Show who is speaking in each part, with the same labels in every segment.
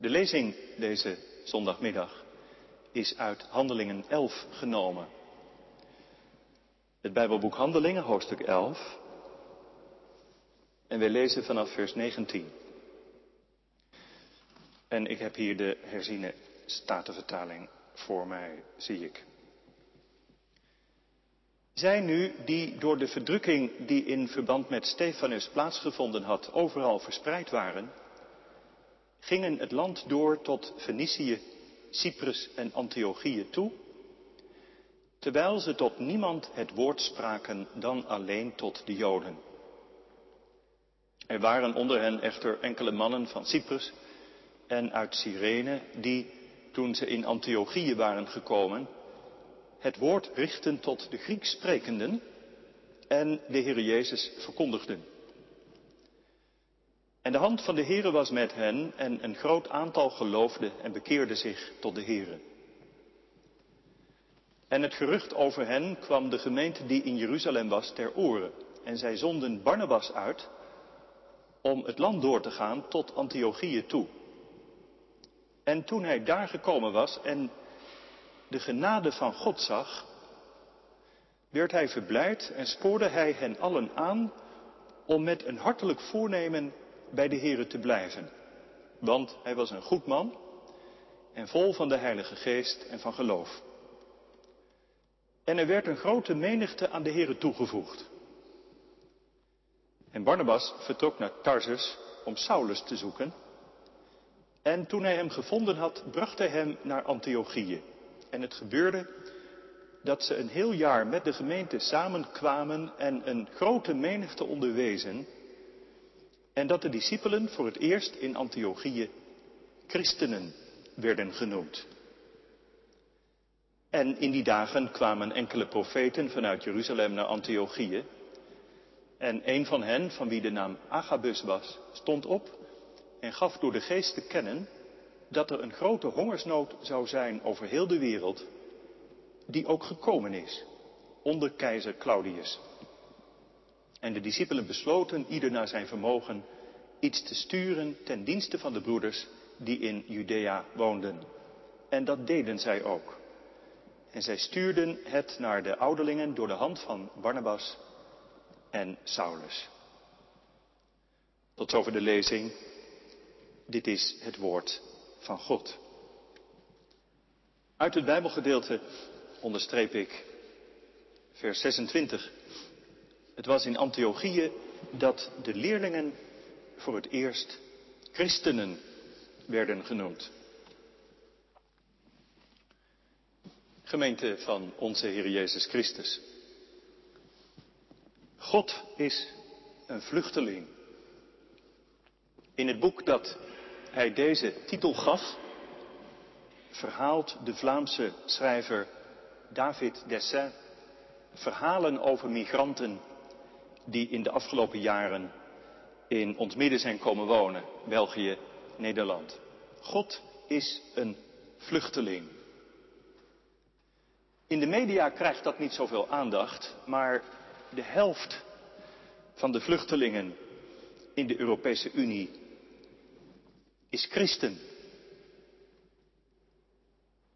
Speaker 1: De lezing deze zondagmiddag is uit Handelingen 11 genomen. Het Bijbelboek Handelingen, hoofdstuk 11. En we lezen vanaf vers 19. En ik heb hier de herziene statenvertaling voor mij, zie ik. Zij nu, die door de verdrukking die in verband met Stefanus plaatsgevonden had, overal verspreid waren, gingen het land door tot Fenicië, Cyprus en Antiochië toe, terwijl ze tot niemand het woord spraken dan alleen tot de Joden. Er waren onder hen echter enkele mannen van Cyprus en uit Cyrene, die, toen ze in Antiochië waren gekomen, het woord richten tot de Grieks sprekenden en de Heer Jezus verkondigden. En de hand van de Heere was met hen en een groot aantal geloofde en bekeerde zich tot de Heere. En het gerucht over hen kwam de gemeente die in Jeruzalem was ter oren. En zij zonden Barnabas uit om het land door te gaan tot Antiochië toe. En toen hij daar gekomen was en de genade van God zag, werd hij verblijd en spoorde hij hen allen aan om met een hartelijk voornemen bij de Here te blijven. Want hij was een goed man en vol van de Heilige Geest en van geloof. En er werd een grote menigte aan de Here toegevoegd. En Barnabas vertrok naar Tarsus om Saulus te zoeken. En toen hij hem gevonden had, bracht hij hem naar Antiochië. En het gebeurde dat ze een heel jaar met de gemeente samenkwamen en een grote menigte onderwezen. En dat de discipelen voor het eerst in Antiochië christenen werden genoemd. En in die dagen kwamen enkele profeten vanuit Jeruzalem naar Antiochië. En een van hen, van wie de naam Agabus was, stond op en gaf door de geest te kennen dat er een grote hongersnood zou zijn over heel de wereld, die ook gekomen is onder keizer Claudius. En de discipelen besloten, ieder naar zijn vermogen, iets te sturen ten dienste van de broeders die in Judea woonden. En dat deden zij ook. En zij stuurden het naar de ouderlingen door de hand van Barnabas en Saulus. Tot zover de lezing. Dit is het woord van God. Uit het Bijbelgedeelte onderstreep ik vers 26. Het was in Antiochië dat de leerlingen voor het eerst christenen werden genoemd. Gemeente van onze Heer Jezus Christus. God is een vluchteling. In het boek dat hij deze titel gaf, verhaalt de Vlaamse schrijver David Dessin verhalen over migranten die in de afgelopen jaren in ons midden zijn komen wonen, België, Nederland. God is een vluchteling. In de media krijgt dat niet zoveel aandacht, maar de helft van de vluchtelingen in de Europese Unie is christen.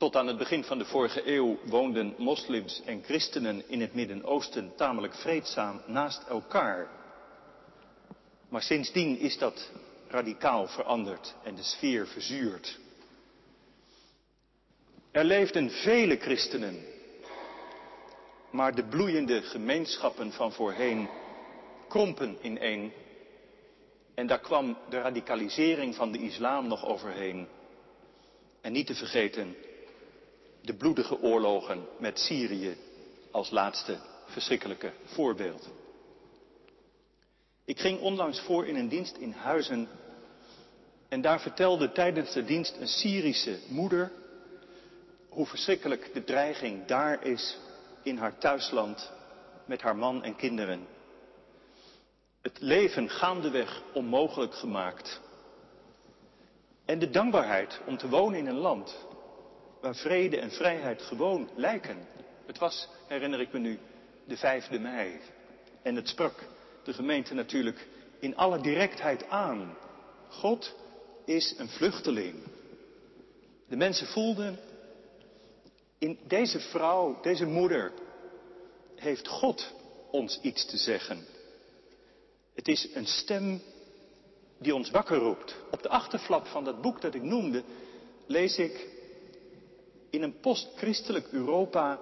Speaker 1: Tot aan het begin van de vorige eeuw woonden moslims en christenen in het Midden-Oosten tamelijk vreedzaam naast elkaar. Maar sindsdien is dat radicaal veranderd en de sfeer verzuurd. Er leefden vele christenen, maar de bloeiende gemeenschappen van voorheen krompen ineen en daar kwam de radicalisering van de islam nog overheen. En niet te vergeten de bloedige oorlogen met Syrië als laatste verschrikkelijke voorbeeld. Ik ging onlangs voor in een dienst in Huizen en daar vertelde tijdens de dienst een Syrische moeder hoe verschrikkelijk de dreiging daar is in haar thuisland met haar man en kinderen het leven gaandeweg onmogelijk gemaakt. En de dankbaarheid om te wonen in een land waar vrede en vrijheid gewoon lijken. Het was, herinner ik me nu, de 5e mei. En het sprak de gemeente natuurlijk in alle directheid aan. God is een vluchteling. De mensen voelden, in deze vrouw, deze moeder, heeft God ons iets te zeggen. Het is een stem die ons wakker roept. Op de achterflap van dat boek dat ik noemde, lees ik, in een postchristelijk Europa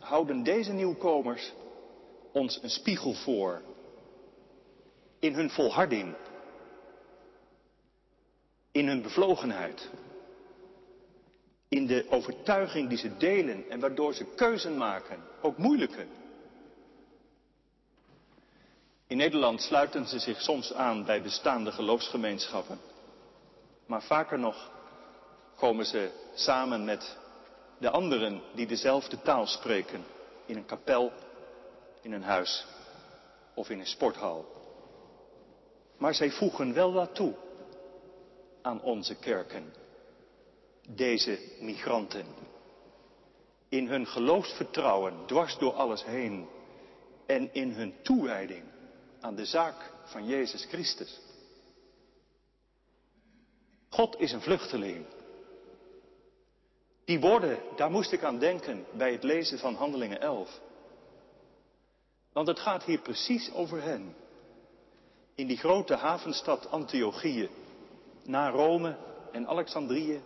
Speaker 1: houden deze nieuwkomers ons een spiegel voor. In hun volharding. In hun bevlogenheid. In de overtuiging die ze delen en waardoor ze keuzen maken, ook moeilijke. In Nederland sluiten ze zich soms aan bij bestaande geloofsgemeenschappen. Maar vaker nog komen ze samen met de anderen die dezelfde taal spreken in een kapel, in een huis of in een sporthal. Maar zij voegen wel wat toe aan onze kerken, deze migranten. In hun geloofsvertrouwen dwars door alles heen en in hun toewijding aan de zaak van Jezus Christus. God is een vluchteling. Die woorden, daar moest ik aan denken bij het lezen van Handelingen 11. Want het gaat hier precies over hen. In die grote havenstad Antiochië, na Rome en Alexandrië,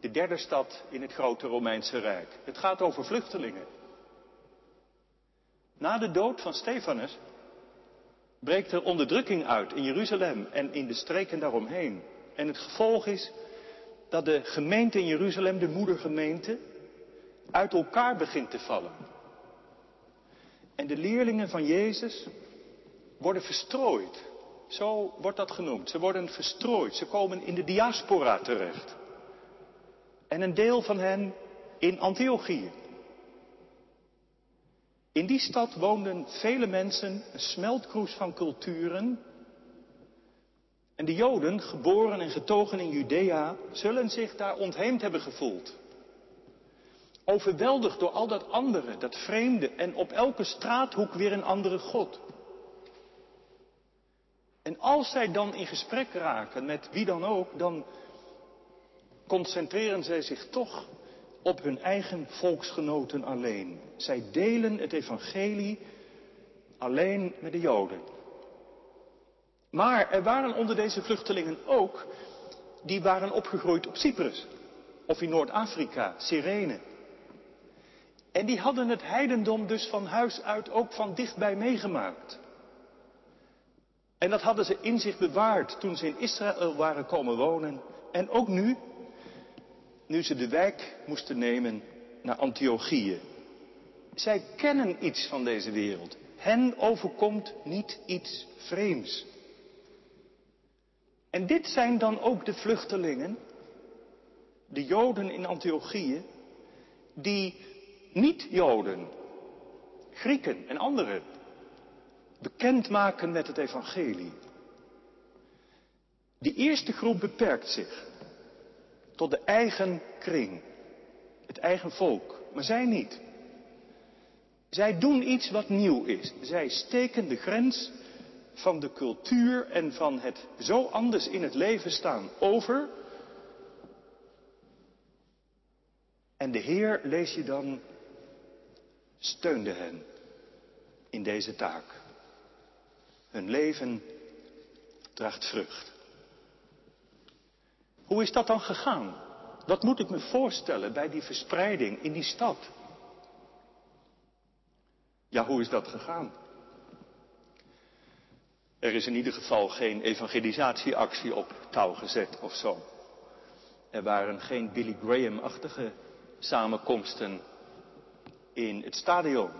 Speaker 1: de derde stad in het grote Romeinse Rijk. Het gaat over vluchtelingen. Na de dood van Stefanus breekt er onderdrukking uit in Jeruzalem en in de streken daaromheen. En het gevolg is dat de gemeente in Jeruzalem, de moedergemeente, uit elkaar begint te vallen. En de leerlingen van Jezus worden verstrooid. Zo wordt dat genoemd. Ze worden verstrooid. Ze komen in de diaspora terecht. En een deel van hen in Antiochië. In die stad woonden vele mensen, een smeltkroes van culturen. En de Joden, geboren en getogen in Judea, zullen zich daar ontheemd hebben gevoeld. Overweldigd door al dat andere, dat vreemde en op elke straathoek weer een andere God. En als zij dan in gesprek raken met wie dan ook, dan concentreren zij zich toch op hun eigen volksgenoten alleen. Zij delen het evangelie alleen met de Joden. Maar er waren onder deze vluchtelingen ook die waren opgegroeid op Cyprus of in Noord-Afrika, Cyrene. En die hadden het heidendom dus van huis uit ook van dichtbij meegemaakt. En dat hadden ze in zich bewaard toen ze in Israël waren komen wonen. En ook nu, nu ze de wijk moesten nemen naar Antiochië. Zij kennen iets van deze wereld. Hen overkomt niet iets vreemds. En dit zijn dan ook de vluchtelingen, de Joden in Antiochië, die niet-Joden, Grieken en anderen bekendmaken met het evangelie. Die eerste groep beperkt zich tot de eigen kring, het eigen volk, maar zij niet. Zij doen iets wat nieuw is. Zij steken de grens van de cultuur en van het zo anders in het leven staan over. En de Heer, lees je dan, steunde hen in deze taak. Hun leven draagt vrucht. Hoe is dat dan gegaan? Wat moet ik me voorstellen bij die verspreiding in die stad? Ja, hoe is dat gegaan? Er is in ieder geval geen evangelisatieactie op touw gezet of zo. Er waren geen Billy Graham-achtige samenkomsten in het stadion.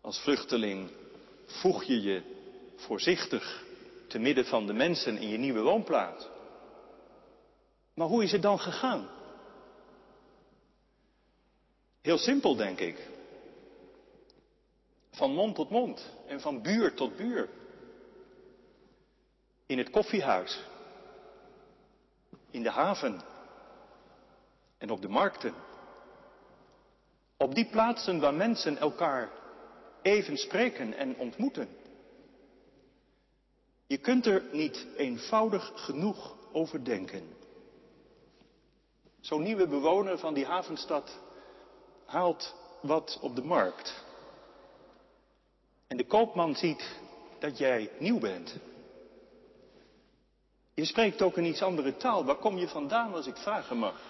Speaker 1: Als vluchteling voeg je je voorzichtig te midden van de mensen in je nieuwe woonplaats. Maar hoe is het dan gegaan? Heel simpel, denk ik. Van mond tot mond en van buur tot buur. In het koffiehuis. In de haven. En op de markten. Op die plaatsen waar mensen elkaar even spreken en ontmoeten. Je kunt er niet eenvoudig genoeg over denken. Zo'n nieuwe bewoner van die havenstad haalt wat op de markt. En de koopman ziet dat jij nieuw bent. Je spreekt ook een iets andere taal. Waar kom je vandaan als ik vragen mag?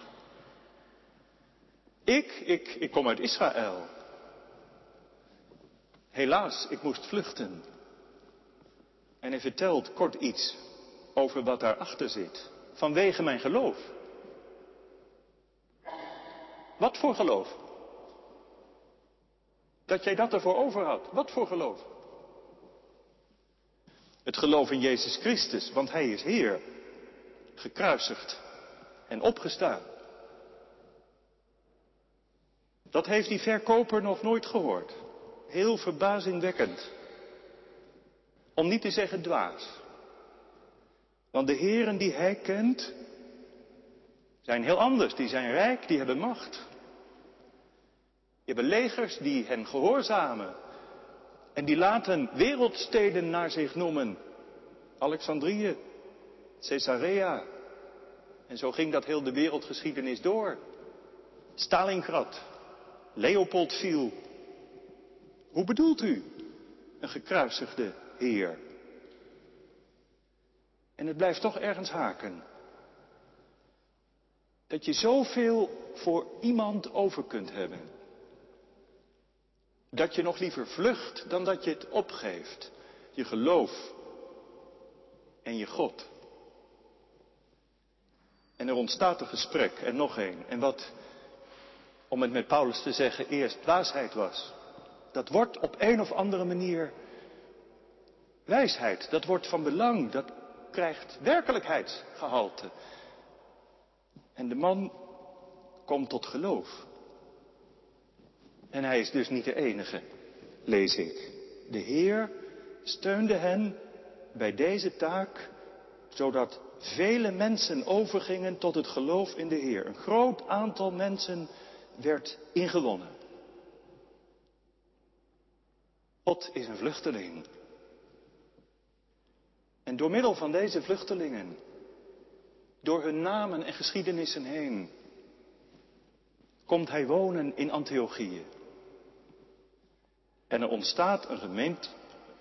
Speaker 1: Ik, ik, ik kom uit Israël. Helaas, ik moest vluchten. En hij vertelt kort iets over wat daarachter zit. Vanwege mijn geloof. Wat voor geloof? Dat jij dat ervoor over had. Wat voor geloof? Het geloof in Jezus Christus, want Hij is Heer, gekruisigd en opgestaan. Dat heeft die verkoper nog nooit gehoord. Heel verbazingwekkend. Om niet te zeggen dwaas. Want de heren die hij kent, zijn heel anders. Die zijn rijk, die hebben macht. Die hebben legers die hen gehoorzamen. En die laten wereldsteden naar zich noemen. Alexandrië, Caesarea. En zo ging dat heel de wereldgeschiedenis door. Stalingrad, Leopold viel. Hoe bedoelt u? Een gekruisigde Heer. En het blijft toch ergens haken. Dat je zoveel voor iemand over kunt hebben. Dat je nog liever vlucht dan dat je het opgeeft. Je geloof en je God. En er ontstaat een gesprek en nog een. En wat, om het met Paulus te zeggen, eerst dwaasheid was. Dat wordt op een of andere manier wijsheid. Dat wordt van belang. Dat krijgt werkelijkheidsgehalte. En de man komt tot geloof. En hij is dus niet de enige, lees ik. De Heer steunde hen bij deze taak, zodat vele mensen overgingen tot het geloof in de Heer. Een groot aantal mensen werd ingewonnen. God is een vluchteling. En door middel van deze vluchtelingen, door hun namen en geschiedenissen heen, komt hij wonen in Antiochië. En er ontstaat een, gemeent,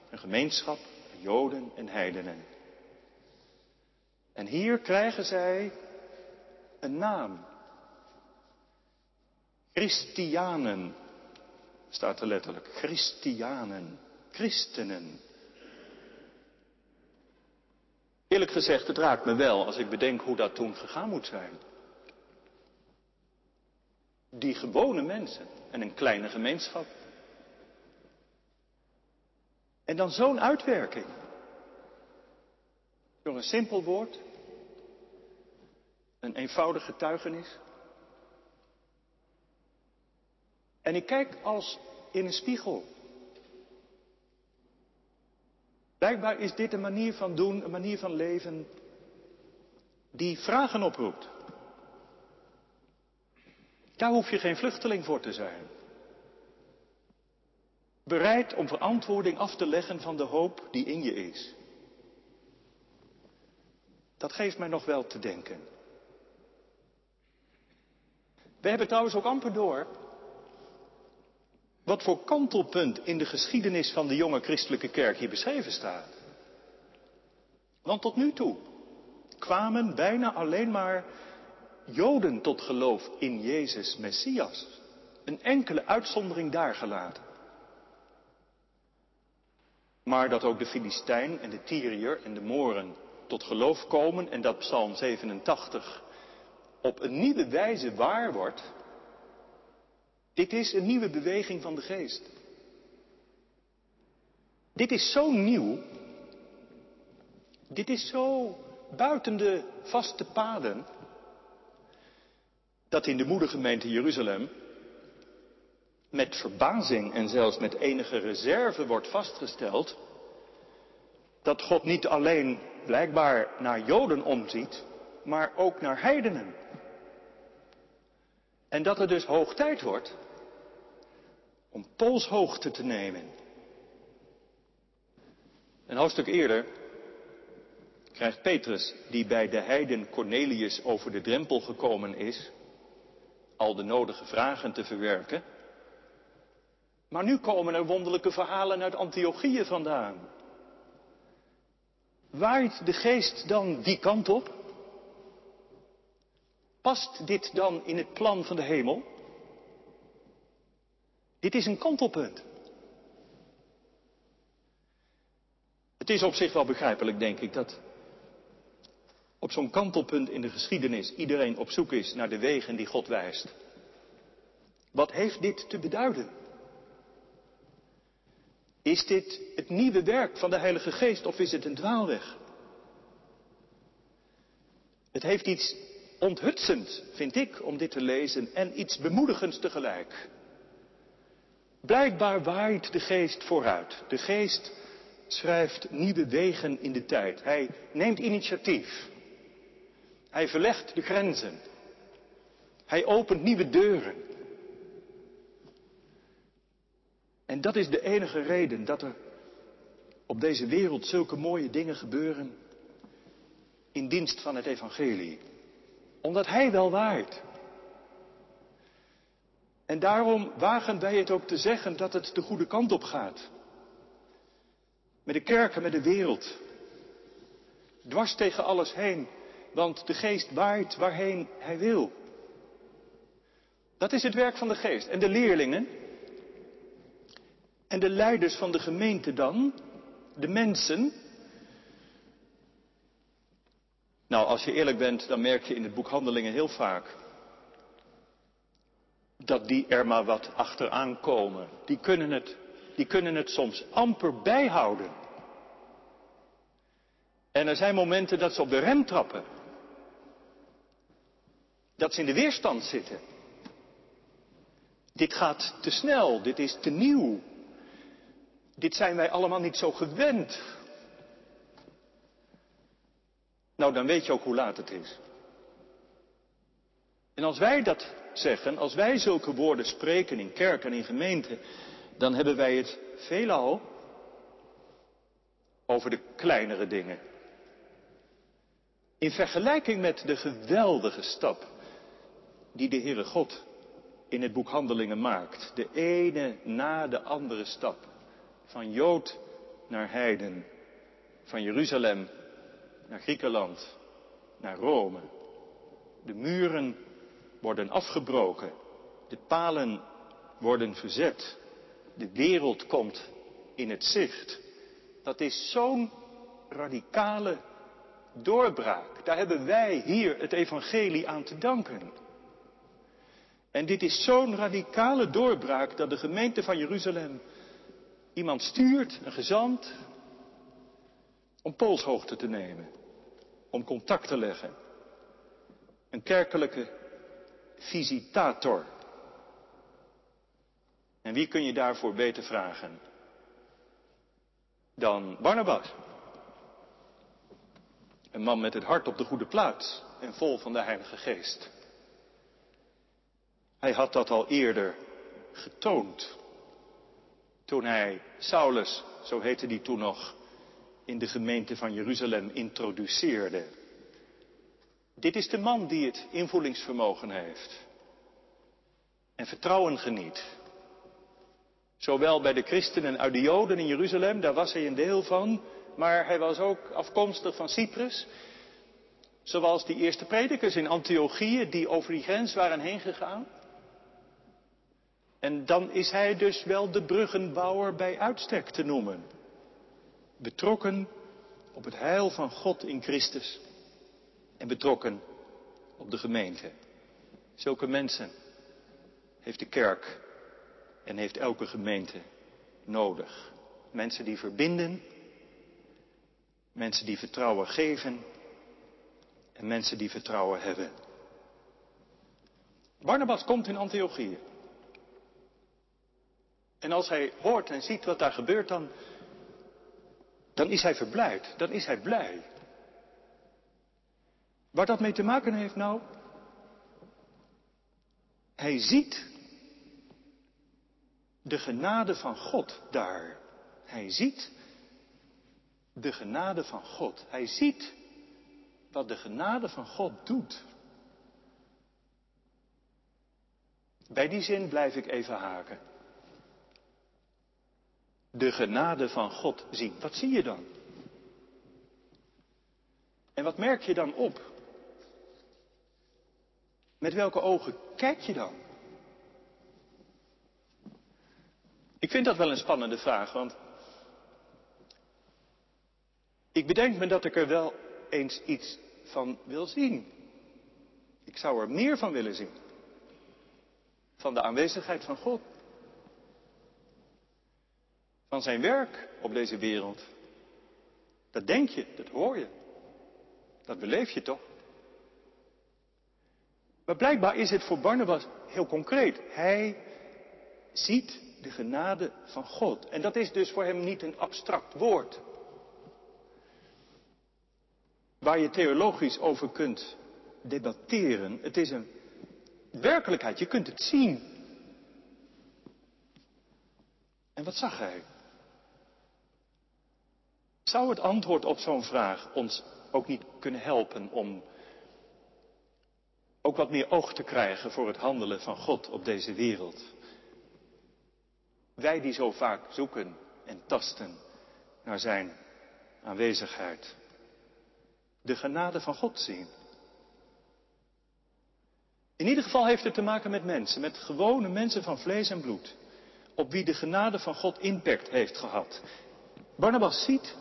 Speaker 1: een gemeenschap, Joden en heidenen. En hier krijgen zij een naam. Christianen staat er letterlijk. Christianen, christenen. Eerlijk gezegd, het raakt me wel als ik bedenk hoe dat toen gegaan moet zijn. Die gewone mensen en een kleine gemeenschap. En dan zo'n uitwerking. Door een simpel woord. Een eenvoudige getuigenis. En ik kijk als in een spiegel. Blijkbaar is dit een manier van doen, een manier van leven die vragen oproept. Daar hoef je geen vluchteling voor te zijn. Bereid om verantwoording af te leggen van de hoop die in je is. Dat geeft mij nog wel te denken. We hebben trouwens ook amper door wat voor kantelpunt in de geschiedenis van de jonge christelijke kerk hier beschreven staat. Want tot nu toe kwamen bijna alleen maar Joden tot geloof in Jezus Messias. Een enkele uitzondering daar gelaten. Maar dat ook de Filistijn en de Tyriër en de Moren tot geloof komen en dat Psalm 87 op een nieuwe wijze waar wordt, dit is een nieuwe beweging van de geest. Dit is zo nieuw. Dit is zo buiten de vaste paden. Dat in de moedergemeente Jeruzalem met verbazing en zelfs met enige reserve wordt vastgesteld dat God niet alleen blijkbaar naar Joden omziet, maar ook naar heidenen. En dat het dus hoog tijd wordt om polshoogte te nemen. Een hoofdstuk eerder krijgt Petrus, die bij de heiden Cornelius over de drempel gekomen is, al de nodige vragen te verwerken. Maar nu komen er wonderlijke verhalen uit Antiochieën vandaan. Waait de geest dan die kant op? Past dit dan in het plan van de hemel? Dit is een kantelpunt. Het is op zich wel begrijpelijk, denk ik, dat op zo'n kantelpunt in de geschiedenis iedereen op zoek is naar de wegen die God wijst. Wat heeft dit te beduiden? Is dit het nieuwe werk van de Heilige Geest of is het een dwaalweg? Het heeft iets onthutsend, vind ik, om dit te lezen en iets bemoedigends tegelijk. Blijkbaar waait de geest vooruit. De geest schrijft nieuwe wegen in de tijd. Hij neemt initiatief. Hij verlegt de grenzen. Hij opent nieuwe deuren. En dat is de enige reden dat er op deze wereld zulke mooie dingen gebeuren in dienst van het evangelie. Omdat Hij wel waait. En daarom wagen wij het ook te zeggen dat het de goede kant op gaat. Met de kerk en met de wereld. Dwars tegen alles heen, want de geest waait waarheen hij wil. Dat is het werk van de geest. En de leerlingen en de leiders van de gemeente dan, de mensen. Nou, als je eerlijk bent, dan merk je in het boek Handelingen heel vaak dat die er maar wat achteraan komen. Die kunnen het, die kunnen het soms amper bijhouden. En er zijn momenten dat ze op de rem trappen. Dat ze in de weerstand zitten. Dit gaat te snel, dit is te nieuw. Dit zijn wij allemaal niet zo gewend. Nou, dan weet je ook hoe laat het is. En als wij dat zeggen, als wij zulke woorden spreken in kerk en in gemeente, dan hebben wij het veelal over de kleinere dingen. In vergelijking met de geweldige stap die de Heere God in het boek Handelingen maakt. De ene na de andere stap. Van Jood naar Heiden. Van Jeruzalem naar Griekenland. Naar Rome. De muren worden afgebroken. De palen worden verzet. De wereld komt in het zicht. Dat is zo'n radicale doorbraak. Daar hebben wij hier het evangelie aan te danken. En dit is zo'n radicale doorbraak dat de gemeente van Jeruzalem iemand stuurt, een gezant, om poolshoogte te nemen, om contact te leggen. Een kerkelijke visitator. En wie kun je daarvoor beter vragen dan Barnabas? Een man met het hart op de goede plaats en vol van de Heilige Geest. Hij had dat al eerder getoond. Toen hij Saulus, zo heette die toen nog, in de gemeente van Jeruzalem introduceerde. Dit is de man die het invoelingsvermogen heeft. En vertrouwen geniet. Zowel bij de christenen uit de Joden in Jeruzalem, daar was hij een deel van, maar hij was ook afkomstig van Cyprus. Zoals die eerste predikers in Antiochië die over die grens waren heen gegaan. En dan is hij dus wel de bruggenbouwer bij uitstek te noemen. Betrokken op het heil van God in Christus. En betrokken op de gemeente. Zulke mensen heeft de kerk en heeft elke gemeente nodig. Mensen die verbinden, mensen die vertrouwen geven en mensen die vertrouwen hebben. Barnabas komt in Antiochië. En als hij hoort en ziet wat daar gebeurt, dan, dan is hij verblijd. Dan is hij blij. Waar dat mee te maken heeft nou? Hij ziet de genade van God daar. Hij ziet de genade van God. Hij ziet wat de genade van God doet. Bij die zin blijf ik even haken. De genade van God zien. Wat zie je dan? En wat merk je dan op? Met welke ogen kijk je dan? Ik vind dat wel een spannende vraag, want ik bedenk me dat ik er wel eens iets van wil zien. Ik zou er meer van willen zien. Van de aanwezigheid van God. Van zijn werk op deze wereld. Dat denk je, dat hoor je. Dat beleef je toch? Maar blijkbaar is het voor Barnabas heel concreet. Hij ziet de genade van God. En dat is dus voor hem niet een abstract woord. Waar je theologisch over kunt debatteren. Het is een werkelijkheid, je kunt het zien. En wat zag hij? Zou het antwoord op zo'n vraag ons ook niet kunnen helpen om ook wat meer oog te krijgen voor het handelen van God op deze wereld? Wij die zo vaak zoeken en tasten naar Zijn aanwezigheid. De genade van God zien. In ieder geval heeft het te maken met mensen, met gewone mensen van vlees en bloed, op wie de genade van God impact heeft gehad. Barnabas ziet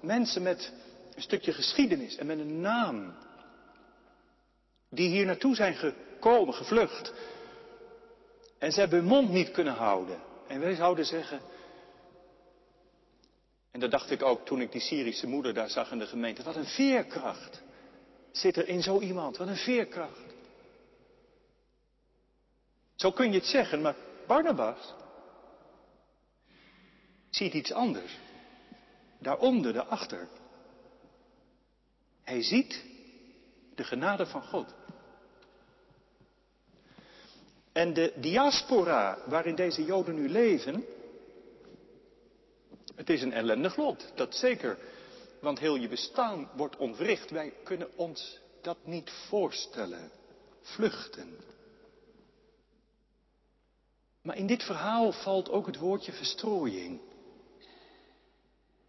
Speaker 1: mensen met een stukje geschiedenis en met een naam, die hier naartoe zijn gekomen, gevlucht. En ze hebben hun mond niet kunnen houden. En wij zouden zeggen, en dat dacht ik ook toen ik die Syrische moeder daar zag in de gemeente, wat een veerkracht zit er in zo iemand, wat een veerkracht. Zo kun je het zeggen, maar Barnabas ziet iets anders. Daaronder, daarachter. Hij ziet de genade van God. En de diaspora waarin deze Joden nu leven, het is een ellendig lot, dat zeker. Want heel je bestaan wordt ontwricht. Wij kunnen ons dat niet voorstellen. Vluchten. Maar in dit verhaal valt ook het woordje verstrooiing.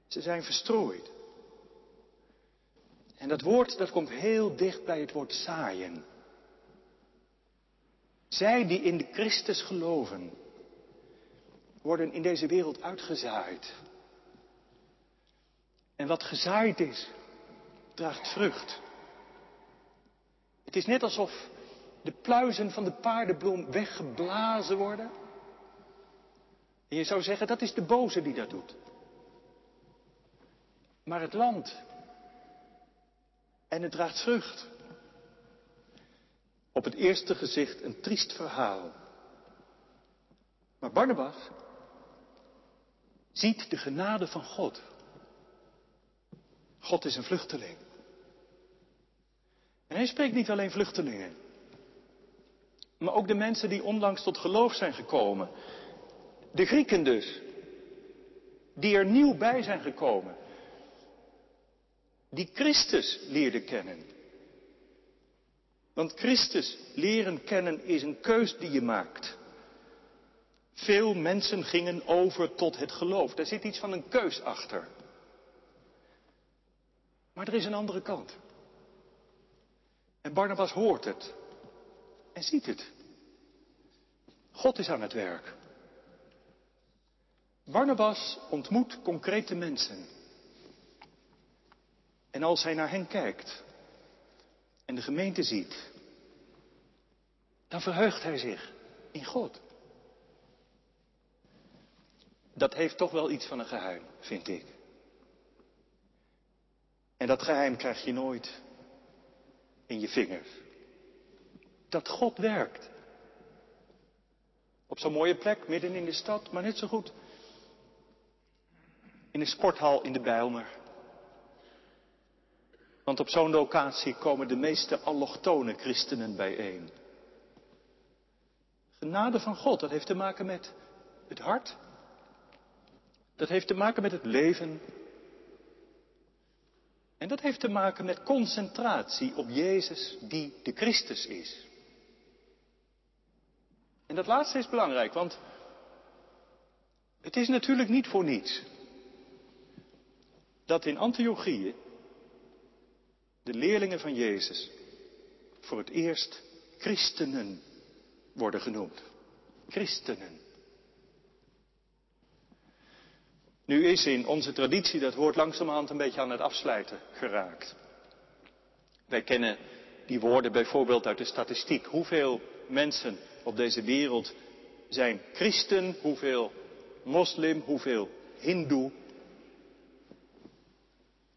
Speaker 1: Ze zijn verstrooid. En dat woord dat komt heel dicht bij het woord zaaien. Zij die in de Christus geloven, worden in deze wereld uitgezaaid. En wat gezaaid is, draagt vrucht. Het is net alsof de pluizen van de paardenbloem weggeblazen worden. En je zou zeggen, dat is de boze die dat doet. Maar het land. En het draagt vrucht. Op het eerste gezicht een triest verhaal. Maar Barnabas ziet de genade van God. God is een vluchteling. En hij spreekt niet alleen vluchtelingen, maar ook de mensen die onlangs tot geloof zijn gekomen. De Grieken dus, die er nieuw bij zijn gekomen, die Christus leerden kennen. Want Christus leren kennen is een keus die je maakt. Veel mensen gingen over tot het geloof. Daar zit iets van een keus achter. Maar er is een andere kant. En Barnabas hoort het en ziet het. God is aan het werk. Barnabas ontmoet concrete mensen. En als hij naar hen kijkt en de gemeente ziet, dan verheugt hij zich in God. Dat heeft toch wel iets van een geheim, vind ik. En dat geheim krijg je nooit in je vingers. Dat God werkt. Op zo'n mooie plek, midden in de stad, maar net zo goed in een sporthal in de Bijlmer. Want op zo'n locatie komen de meeste allochtone christenen bijeen. Genade van God, dat heeft te maken met het hart. Dat heeft te maken met het leven En dat heeft te maken met concentratie op Jezus die de Christus is. En dat laatste is belangrijk, want het is natuurlijk niet voor niets dat in Antiochieën de leerlingen van Jezus voor het eerst christenen worden genoemd. Christenen. Nu is in onze traditie dat woord langzamerhand een beetje aan het afsluiten geraakt. Wij kennen die woorden bijvoorbeeld uit de statistiek. Hoeveel mensen op deze wereld zijn christen, hoeveel moslim, hoeveel hindoe.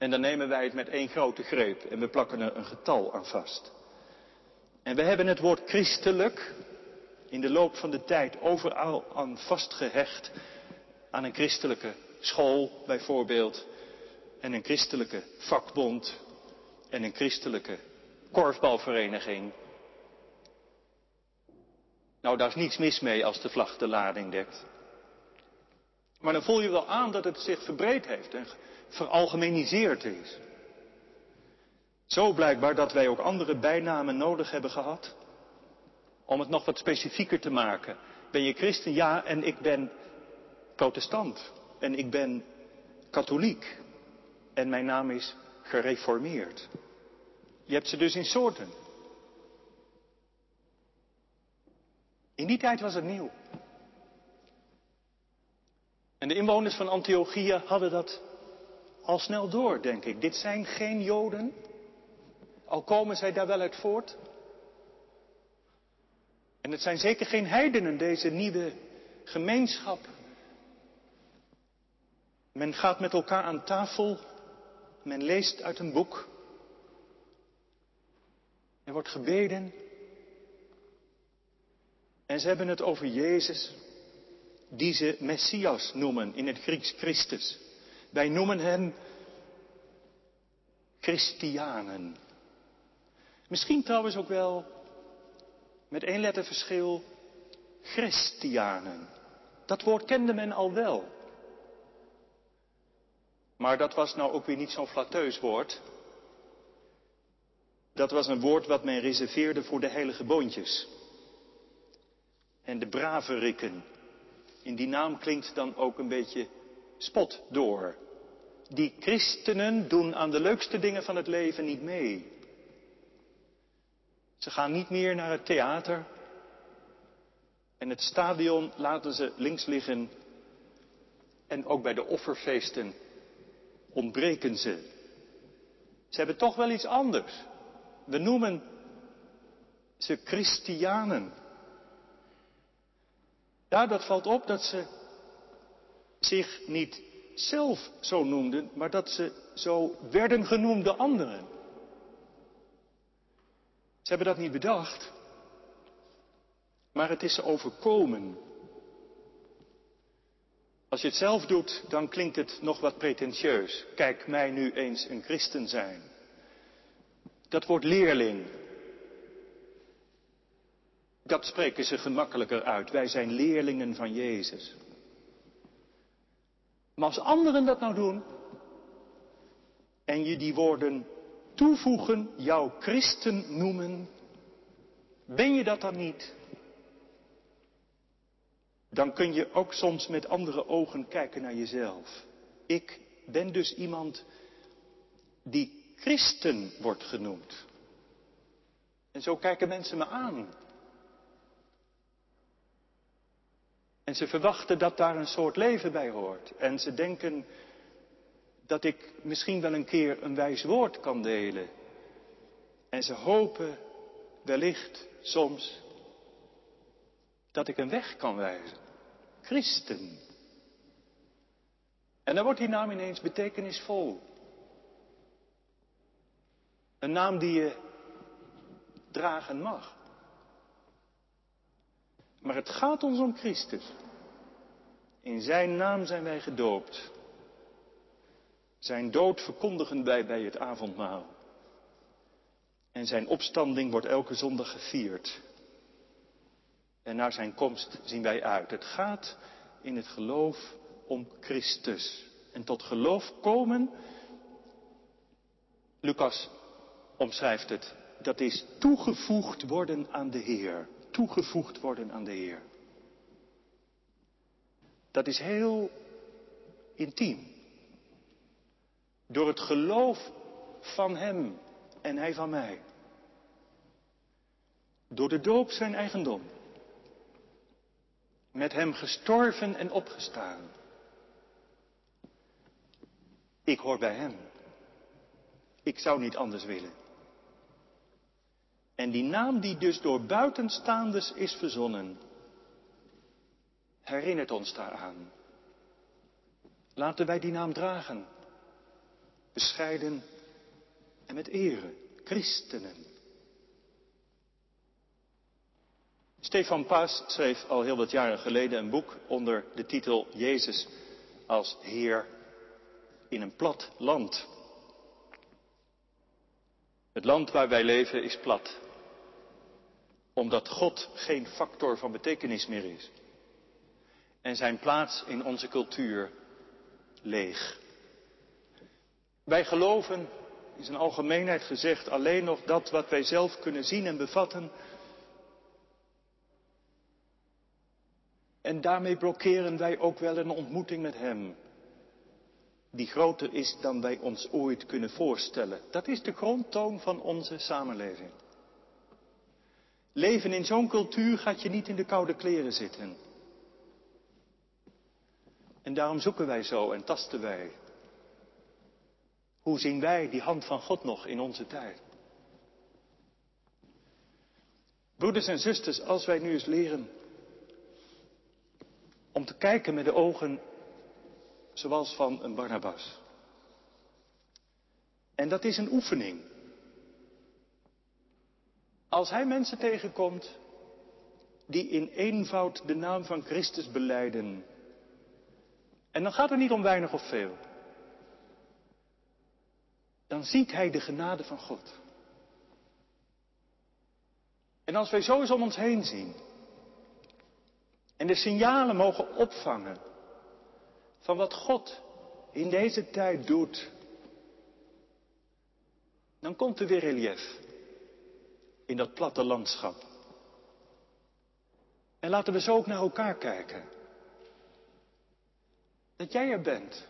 Speaker 1: En dan nemen wij het met één grote greep en we plakken er een getal aan vast. En we hebben het woord christelijk in de loop van de tijd overal aan vastgehecht. Aan een christelijke school bijvoorbeeld. En een christelijke vakbond. En een christelijke korfbalvereniging. Nou, daar is niets mis mee als de vlag de lading dekt. Maar dan voel je wel aan dat het zich verbreed heeft en veralgemeniseerd is. Zo blijkbaar dat wij ook andere bijnamen nodig hebben gehad. Om het nog wat specifieker te maken. Ben je christen? Ja, en ik ben protestant. En ik ben katholiek. En mijn naam is gereformeerd. Je hebt ze dus in soorten. In die tijd was het nieuw. En de inwoners van Antiochia hadden dat al snel door, denk ik. Dit zijn geen Joden, al komen zij daar wel uit voort. En het zijn zeker geen heidenen, deze nieuwe gemeenschap. Men gaat met elkaar aan tafel, men leest uit een boek. Er wordt gebeden. En ze hebben het over Jezus, die ze Messias noemen in het Grieks Christus. Wij noemen hem Christianen. Misschien trouwens ook wel met één letter verschil Christianen. Dat woord kende men al wel. Maar dat was nou ook weer niet zo'n flatteus woord. Dat was een woord wat men reserveerde voor de heilige boontjes. En de brave rikken. In die naam klinkt dan ook een beetje spot door. Die christenen doen aan de leukste dingen van het leven niet mee. Ze gaan niet meer naar het theater. En het stadion laten ze links liggen. En ook bij de offerfeesten ontbreken ze. Ze hebben toch wel iets anders. We noemen ze Christianen. Ja, dat valt op dat ze zich niet zelf zo noemden, maar dat ze zo werden genoemd door anderen. Ze hebben dat niet bedacht, maar het is ze overkomen. Als je het zelf doet, dan klinkt het nog wat pretentieus. Kijk mij nu eens een christen zijn. Dat wordt leerling. Dat spreken ze gemakkelijker uit. Wij zijn leerlingen van Jezus. Maar als anderen dat nou doen, en je die woorden toevoegen, jou christen noemen, ben je dat dan niet? Dan kun je ook soms met andere ogen kijken naar jezelf. Ik ben dus iemand die christen wordt genoemd. En zo kijken mensen me aan. En ze verwachten dat daar een soort leven bij hoort. En ze denken dat ik misschien wel een keer een wijs woord kan delen. En ze hopen wellicht soms dat ik een weg kan wijzen. Christen. En dan wordt die naam ineens betekenisvol. Een naam die je dragen mag. Maar het gaat ons om Christus. In zijn naam zijn wij gedoopt. Zijn dood verkondigen wij bij het avondmaal. En zijn opstanding wordt elke zondag gevierd. En naar zijn komst zien wij uit. Het gaat in het geloof om Christus. En tot geloof komen, Lucas omschrijft het. Dat is toegevoegd worden aan de Heer. Toegevoegd worden aan de Heer. Dat is heel intiem. Door het geloof van Hem en Hij van mij. Door de doop zijn eigendom. Met Hem gestorven en opgestaan. Ik hoor bij Hem. Ik zou niet anders willen. En die naam die dus door buitenstaanders is verzonnen, herinnert ons daaraan. Laten wij die naam dragen. Bescheiden en met ere. Christenen. Stefan Paas schreef al heel wat jaren geleden een boek onder de titel Jezus als Heer in een plat land. Het land waar wij leven is plat, omdat God geen factor van betekenis meer is en zijn plaats in onze cultuur leeg. Wij geloven, in zijn algemeenheid gezegd, alleen nog dat wat wij zelf kunnen zien en bevatten. En daarmee blokkeren wij ook wel een ontmoeting met Hem, die groter is dan wij ons ooit kunnen voorstellen. Dat is de grondtoon van onze samenleving. Leven in zo'n cultuur gaat je niet in de koude kleren zitten. En daarom zoeken wij zo en tasten wij. Hoe zien wij die hand van God nog in onze tijd? Broeders en zusters, als wij nu eens leren om te kijken met de ogen zoals van een Barnabas. En dat is een oefening. Als hij mensen tegenkomt die in eenvoud de naam van Christus beleiden, en dan gaat het niet om weinig of veel. Dan ziet hij de genade van God. En als wij zo eens om ons heen zien en de signalen mogen opvangen van wat God in deze tijd doet, dan komt er weer relief in dat platte landschap. En laten we zo ook naar elkaar kijken. Dat jij er bent.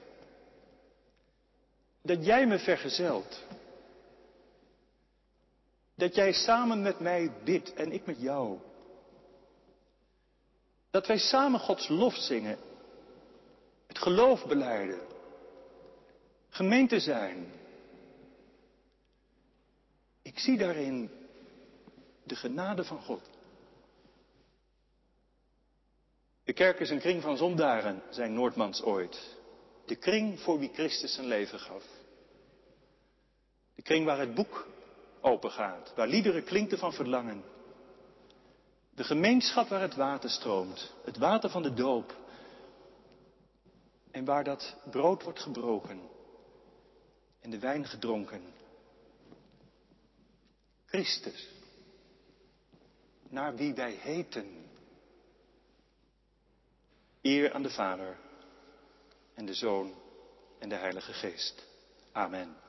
Speaker 1: Dat jij me vergezelt. Dat jij samen met mij bidt en ik met jou. Dat wij samen Gods lof zingen. Het geloof beleiden. Gemeente zijn. Ik zie daarin de genade van God. De kerk is een kring van zondaren, zei Noordmans ooit. De kring voor wie Christus zijn leven gaf. De kring waar het boek opengaat, waar liederen klinken van verlangen. De gemeenschap waar het water stroomt, het water van de doop. En waar dat brood wordt gebroken en de wijn gedronken. Christus, naar wie wij heten. Eer aan de Vader en de Zoon en de Heilige Geest. Amen.